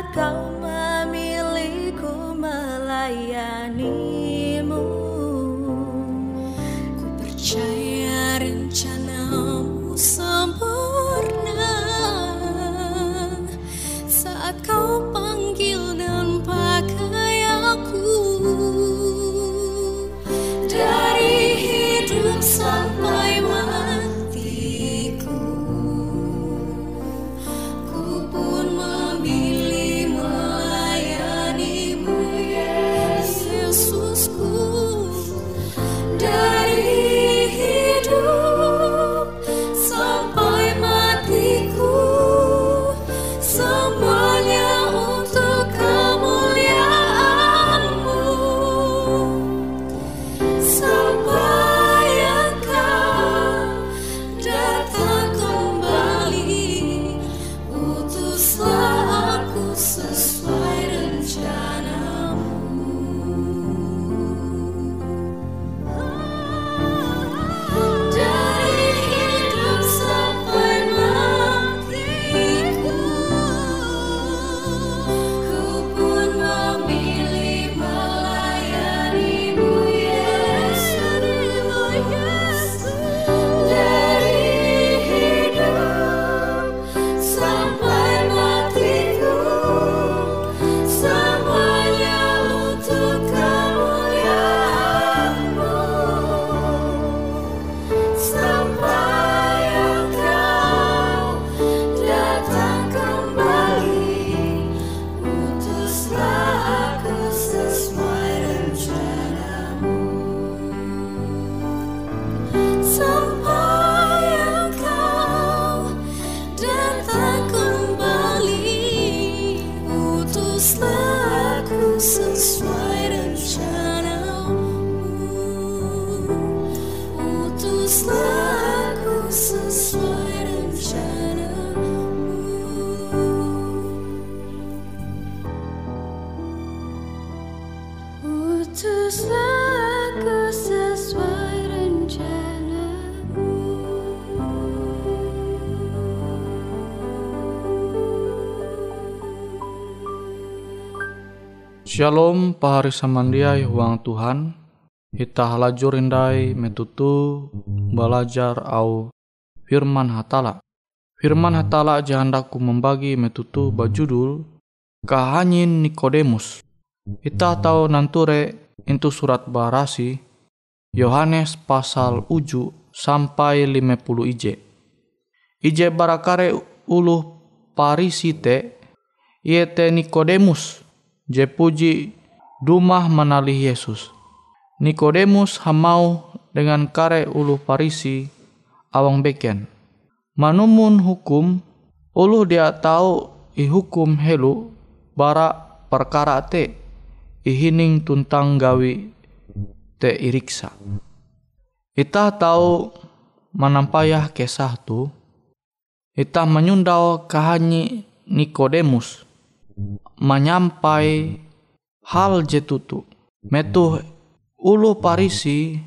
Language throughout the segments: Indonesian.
Yesus Shalom pahari samandiai huang Tuhan. Hita halajur indai metutu belajar au firman hatala. Firman hatala jahandaku membagi metutu bajudul Kahanyin Nikodemus. Kita tahu nanture itu surat barasi Yohanes pasal uju sampai 50 ije. Ije barakare ulu parisi te iete Nikodemus je puji dumah menali Yesus. Nikodemus hamau dengan kare ulu parisi awang beken. Manumun hukum ulu dia tahu i hukum helu bara perkara te ihining tuntang gawi te iriksa. Ita tahu menampayah kisah tu, ita menyundau kahanyi Nikodemus menyampai hal jetutu. Metu ulu parisi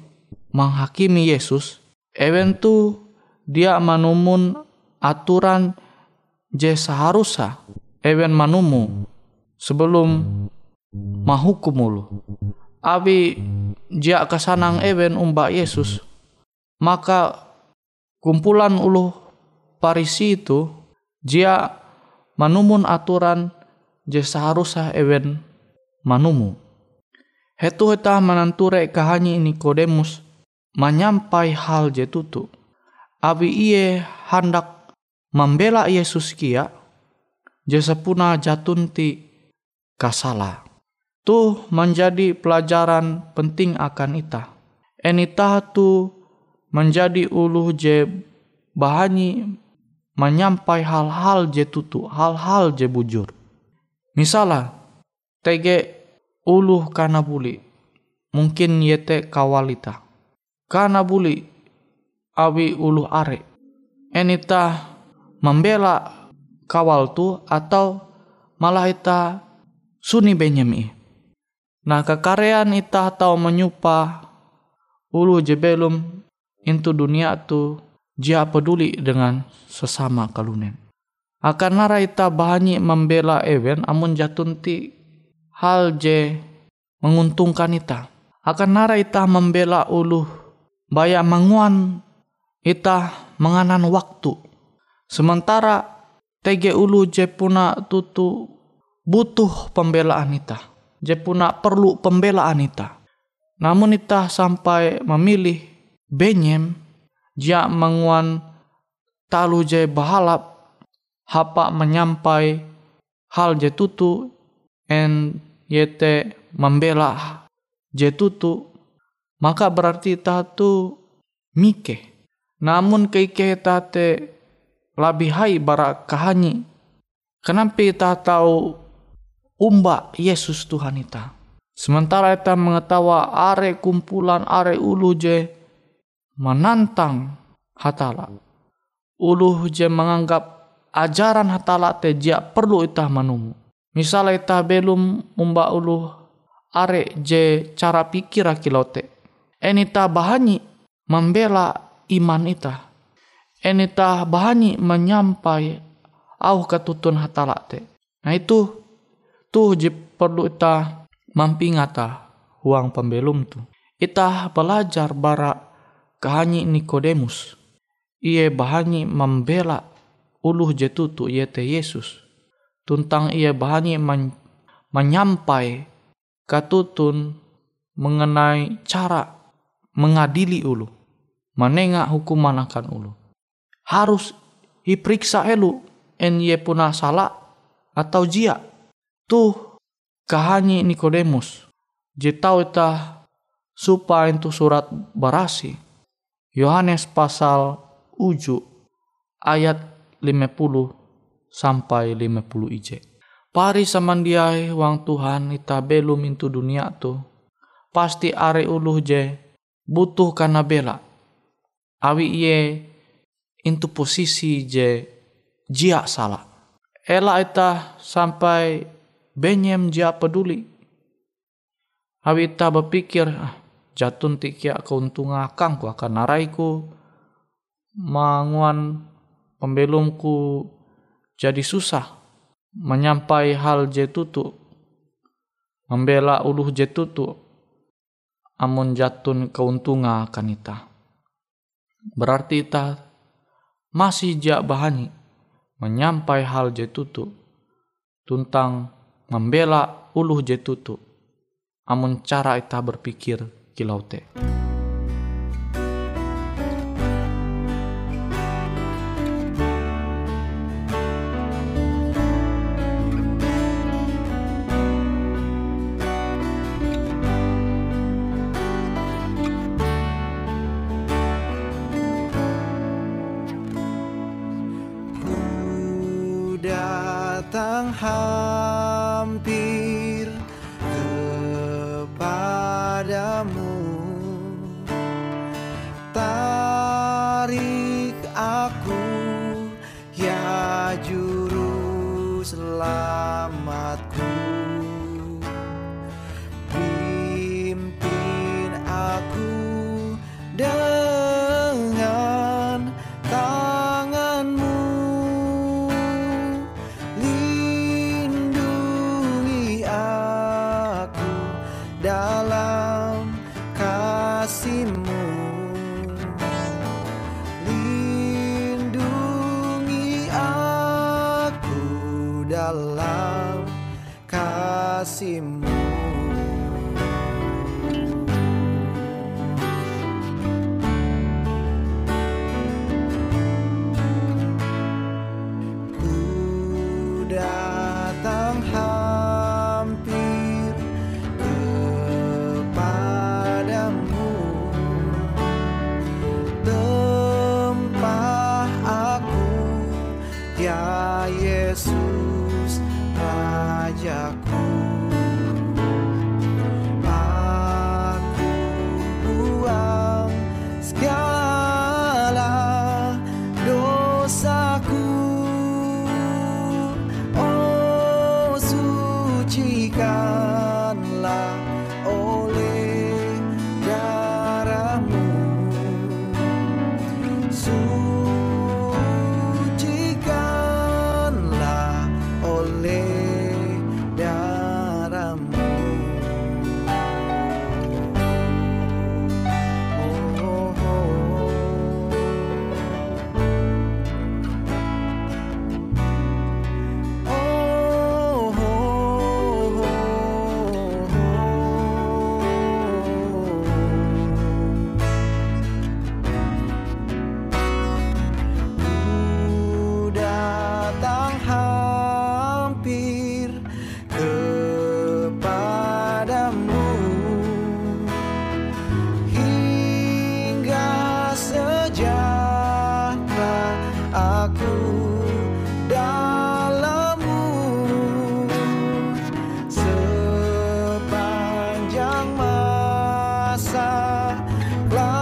menghakimi Yesus, eventu dia manumun aturan je seharusnya even manumu sebelum mahukum ulu. Abi jia kesanang ewen umba Yesus, maka kumpulan ulu parisi itu jia manumun aturan je seharusnya ewen manumu. Hetu heta menanture kahanyi Nikodemus menyampai hal je tutu. Abi iye hendak membela Yesus kia, je sepuna jatunti kasala. Tuh menjadi pelajaran penting akan ita. Enita tu menjadi ulu je bahani menyampai hal-hal je tutu, hal-hal je bujur. Misalnya, tege uluh kana buli, mungkin yete kawalita. Kana buli, awi uluh are. Enita membela kawal tu atau malah ita suni benyemi Nah kekarean ita tahu menyupa ulu jebelum into dunia tu jia peduli dengan sesama kalunen. Akan nara ita bahani membela ewen amun jatunti hal je menguntungkan ita. Akan nara ita membela ulu baya manguan ita menganan waktu. Sementara tege ulu je puna tutu butuh pembelaan ita je puna perlu pembelaan ita. Namun ita sampai memilih benyem jia menguan talu je bahalap hapa menyampai hal je tutu en yete membela je tutu maka berarti ita tu mike. Namun keike ita te lebih hai bara kahanyi. Kenapa ita tahu umba Yesus Tuhan ita. Sementara kita mengetawa are kumpulan are ulu je menantang hatala. Ulu je menganggap ajaran hatala te jia perlu ita manumu. Misalnya ita belum umba ulu are je cara pikir akilote. Enita bahani membela iman ita. Enita bahani menyampai au katutun hatala te. Nah itu tu je perlu ita mampingata huang pembelum tu. Ita belajar bara kahanyi Nikodemus. Ia bahani membela uluh jetutu te Yesus. Tuntang ia bahani men menyampai katutun mengenai cara mengadili ulu. Menengah hukuman akan ulu. Harus diperiksa elu en ye puna salah atau jia tuh kahanyi Nikodemus. Jitau ita supa itu surat barasi. Yohanes pasal uju ayat 50 sampai 50 ije. Pari samandiai wang Tuhan ita belum itu dunia tu. Pasti are uluh je butuh karena bela. Awi iye itu posisi je jia salah. Ela ita sampai benyem dia peduli. Awita berpikir, ah, jatun tikia keuntung akang ku akan naraiku, manguan pembelumku jadi susah menyampai hal je tutu. membela uluh jetutu amun jatun keuntungan kanita. Berarti ita masih jak bahani menyampai hal jetutu tentang membela uluh jetutu amun cara ita berpikir datang hampir. Kilau te.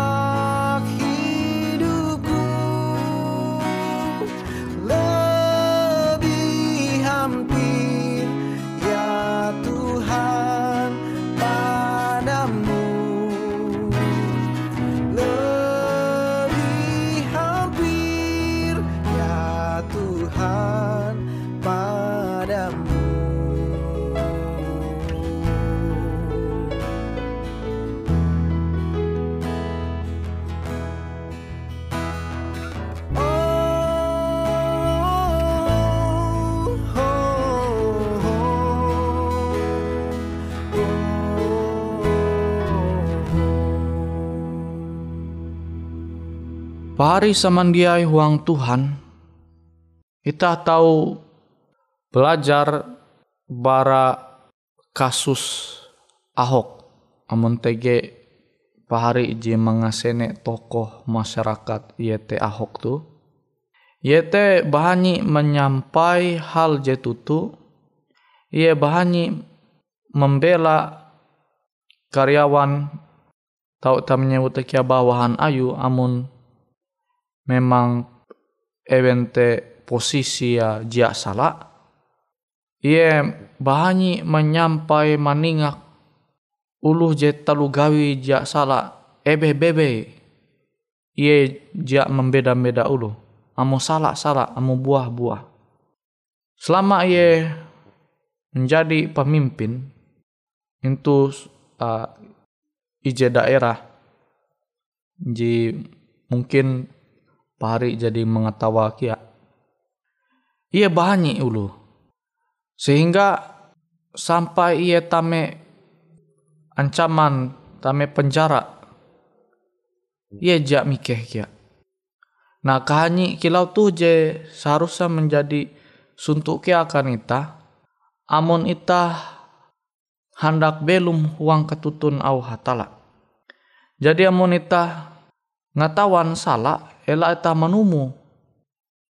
Pari samandiai huang Tuhan, kita tahu belajar bara kasus Ahok. Amun tege pahari iji mengasene tokoh masyarakat yete Ahok tu. Yete bahani menyampai hal jetutu. Ia bahani membela karyawan tau tamnya utakia bawahan ayu amun memang evente posisi ya jia salah ia bahani menyampai maningak uluh je talu gawi jia salah ebe bebe ia jia membeda-beda ulu amu salah salah amu buah buah selama ia menjadi pemimpin itu uh, ije daerah ji mungkin pari jadi mengetawa kia. Ia banyak ulu. Sehingga sampai ia tame ancaman tame penjara. Ia jak mikeh kia. Nah kahanyi kilau tu je seharusnya menjadi suntuk kia akan ita. Amun ita hendak belum uang ketutun au hatala. Jadi amun ita ngatawan salah ela ita menumu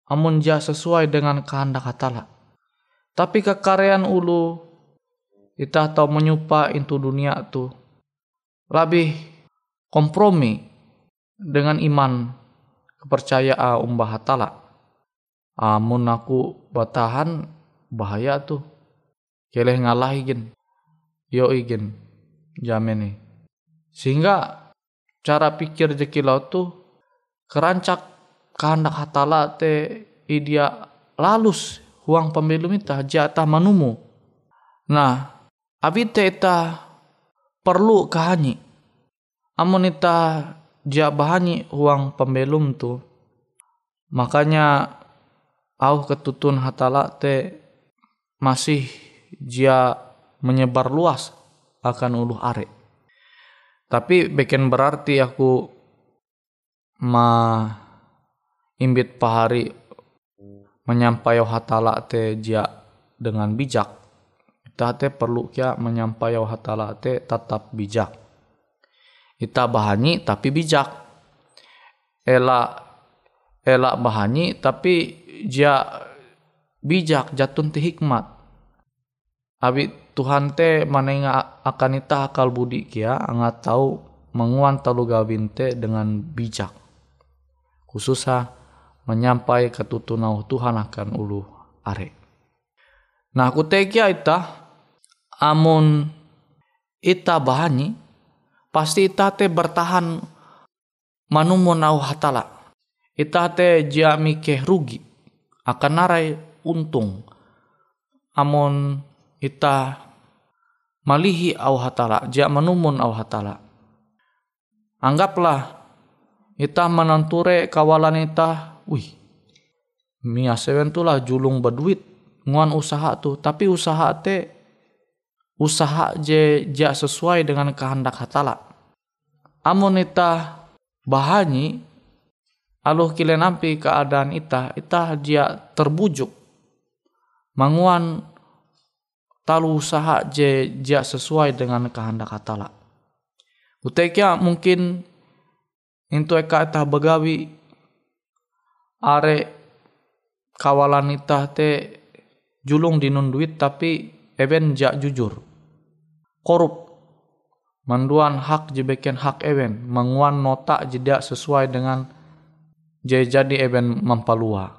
amun ja sesuai dengan kehendak hatala. Tapi kekarean ulu ita tahu menyupa into dunia tu. Lebih kompromi dengan iman kepercayaan umbah hatala. Amun aku batahan bahaya tuh keleh ngalah igin yo igin jamin sehingga cara pikir jekilau tuh kerancak kehendak hatala te idia lalus huang pembelum ita jatah manumu. Nah, abi te ita perlu kahani. Amun ita ja bahani huang pembelum tu. Makanya au ketutun hatala te masih dia menyebar luas akan uluh are. Tapi bikin berarti aku ma imbit pahari menyampaikan hatala te jia dengan bijak. Kita te perlu kia menyampaikan hatala te tetap bijak. Kita bahani tapi bijak. Elak elak bahani tapi jia bijak jatun ti hikmat. Abi Tuhan te manenga akan ita akal budi kia angat tahu menguan talu gawin te dengan bijak khususnya menyampai ketutunau Tuhan akan ulu are. Nah aku tekia ita amun ita bahani pasti ita te bertahan manumun au hatala. Ita te jami ke rugi akan narai untung. Amun ita malihi au hatala, jia manumun au hatala. Anggaplah ita menanture kawalan ita wih Mia seven tuh lah julung berduit nguan usaha tuh. Tapi usaha te usaha je ja sesuai dengan kehendak hatala. Amun ita bahani aluh kile nampi keadaan ita ita dia terbujuk. Manguan talu usaha je ja sesuai dengan kehendak hatala. Utekia mungkin itu eka ita begawi. Are kawalan itah te julung dinun duit tapi even jak jujur. Korup. Manduan hak jebeken hak even. Menguan nota jeda sesuai dengan jadi even mampalua.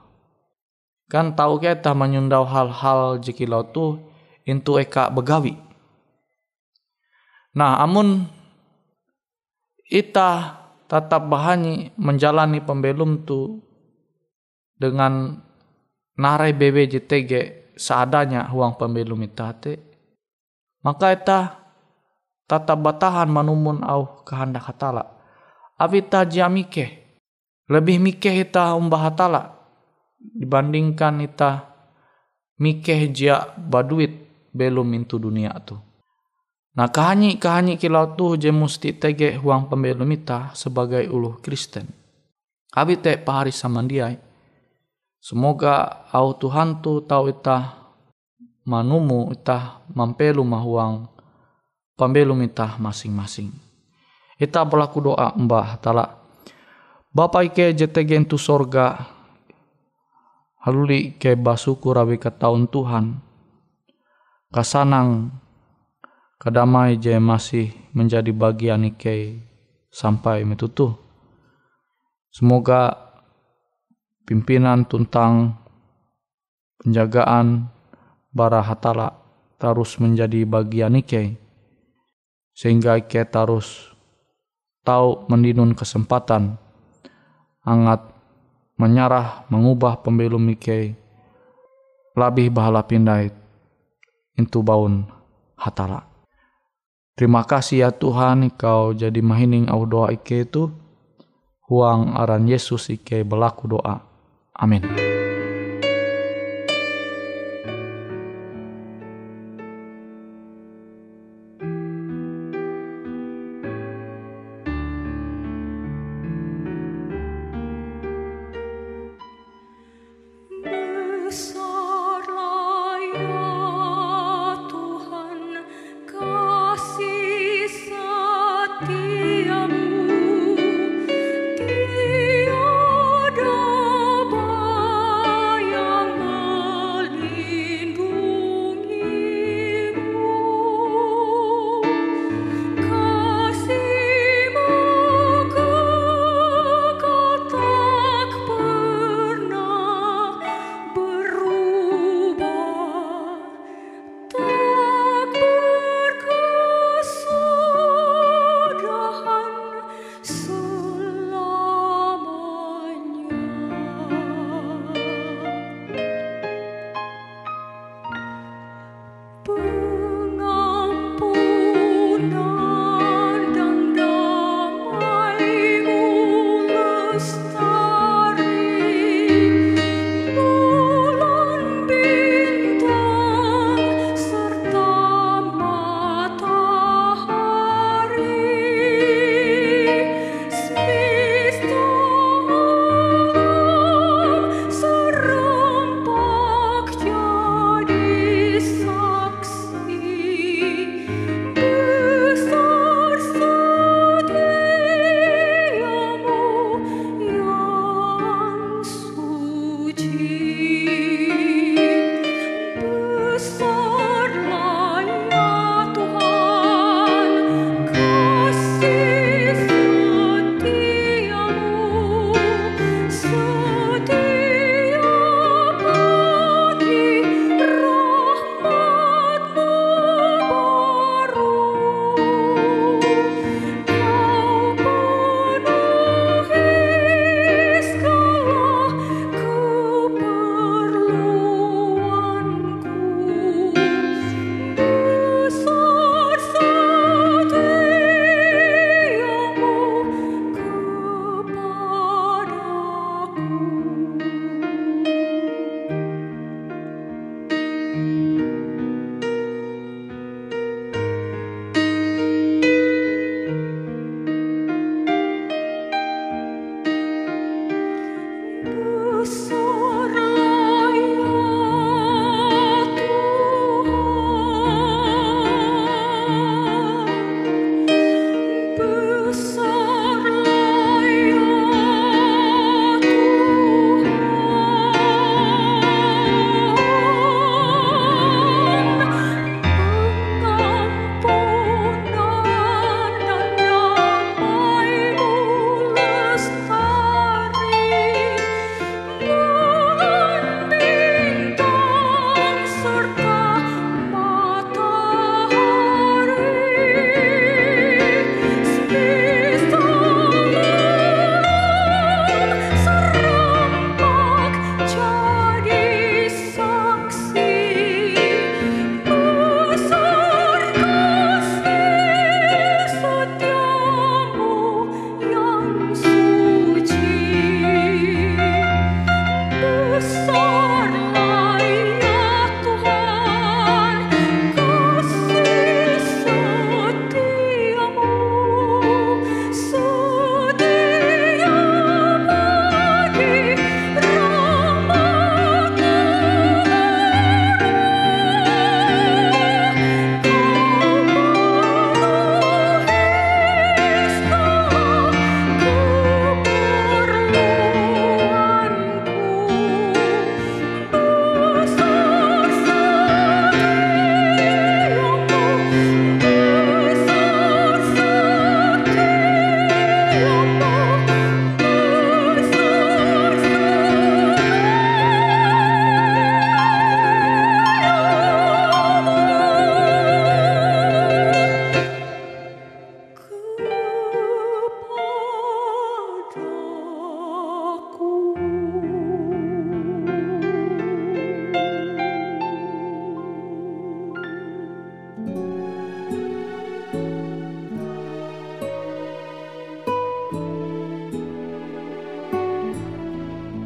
Kan tahu kita menyundau hal-hal jikilau tu intu eka begawi. Nah amun ita tetap bahani menjalani pembelum tu dengan narai BBJTG seadanya uang pemilu mitate maka eta tata batahan manumun au kehendak hatala. Avita jamike lebih mikeh ita umbah hatala dibandingkan ita mikeh jia baduit belum mintu dunia tu Nah kahanyi kahanyi kilau tu je musti tege huang pembelum ita sebagai uluh Kristen. Abi te pahari samandiai Semoga au Tuhan tu tau ita manumu ita mampelu mahuang pambelum ita masing-masing. Ita berlaku doa mbah tala. Bapa ike jete gentu sorga haluli ke basuku rawi ke tahun Tuhan. Kasanang kadamai je masih menjadi bagian ike sampai metutu. Semoga pimpinan tentang penjagaan bara hatala terus menjadi bagian Ike sehingga Ike terus tahu mendinun kesempatan angat menyarah mengubah pembelum Ike lebih bahala pindai itu baun hatala Terima kasih ya Tuhan kau jadi mahining au doa Ike itu. Huang aran Yesus Ike berlaku doa. Amin.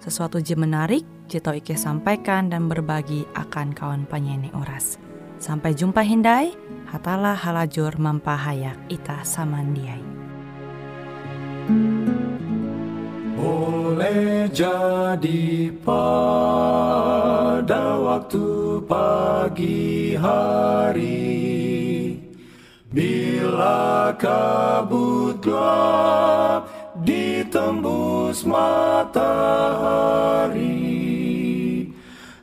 sesuatu je menarik, Jito Ike sampaikan dan berbagi akan kawan penyanyi oras. Sampai jumpa Hindai, hatalah halajur mampahayak ita samandiai. Boleh jadi pada waktu pagi hari Bila kabut gelap ditembus matahari.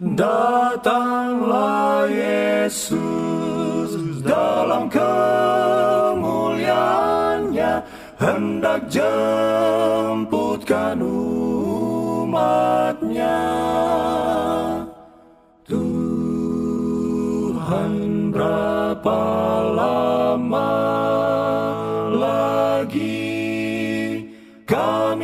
Datanglah Yesus dalam kemuliaannya. Hendak jemputkan umatnya. Tuhan berapa lama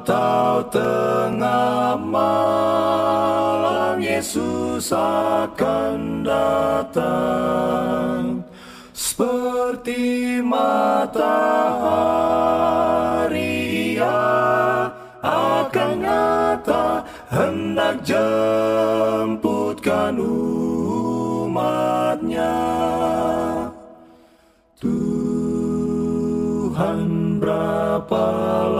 atau tengah malam Yesus akan datang. Seperti matahari ia akan nyata. Hendak jemputkan umatnya. Tuhan berapa lama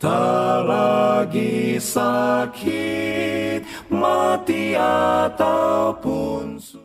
Tak lagi sakit, mati ataupun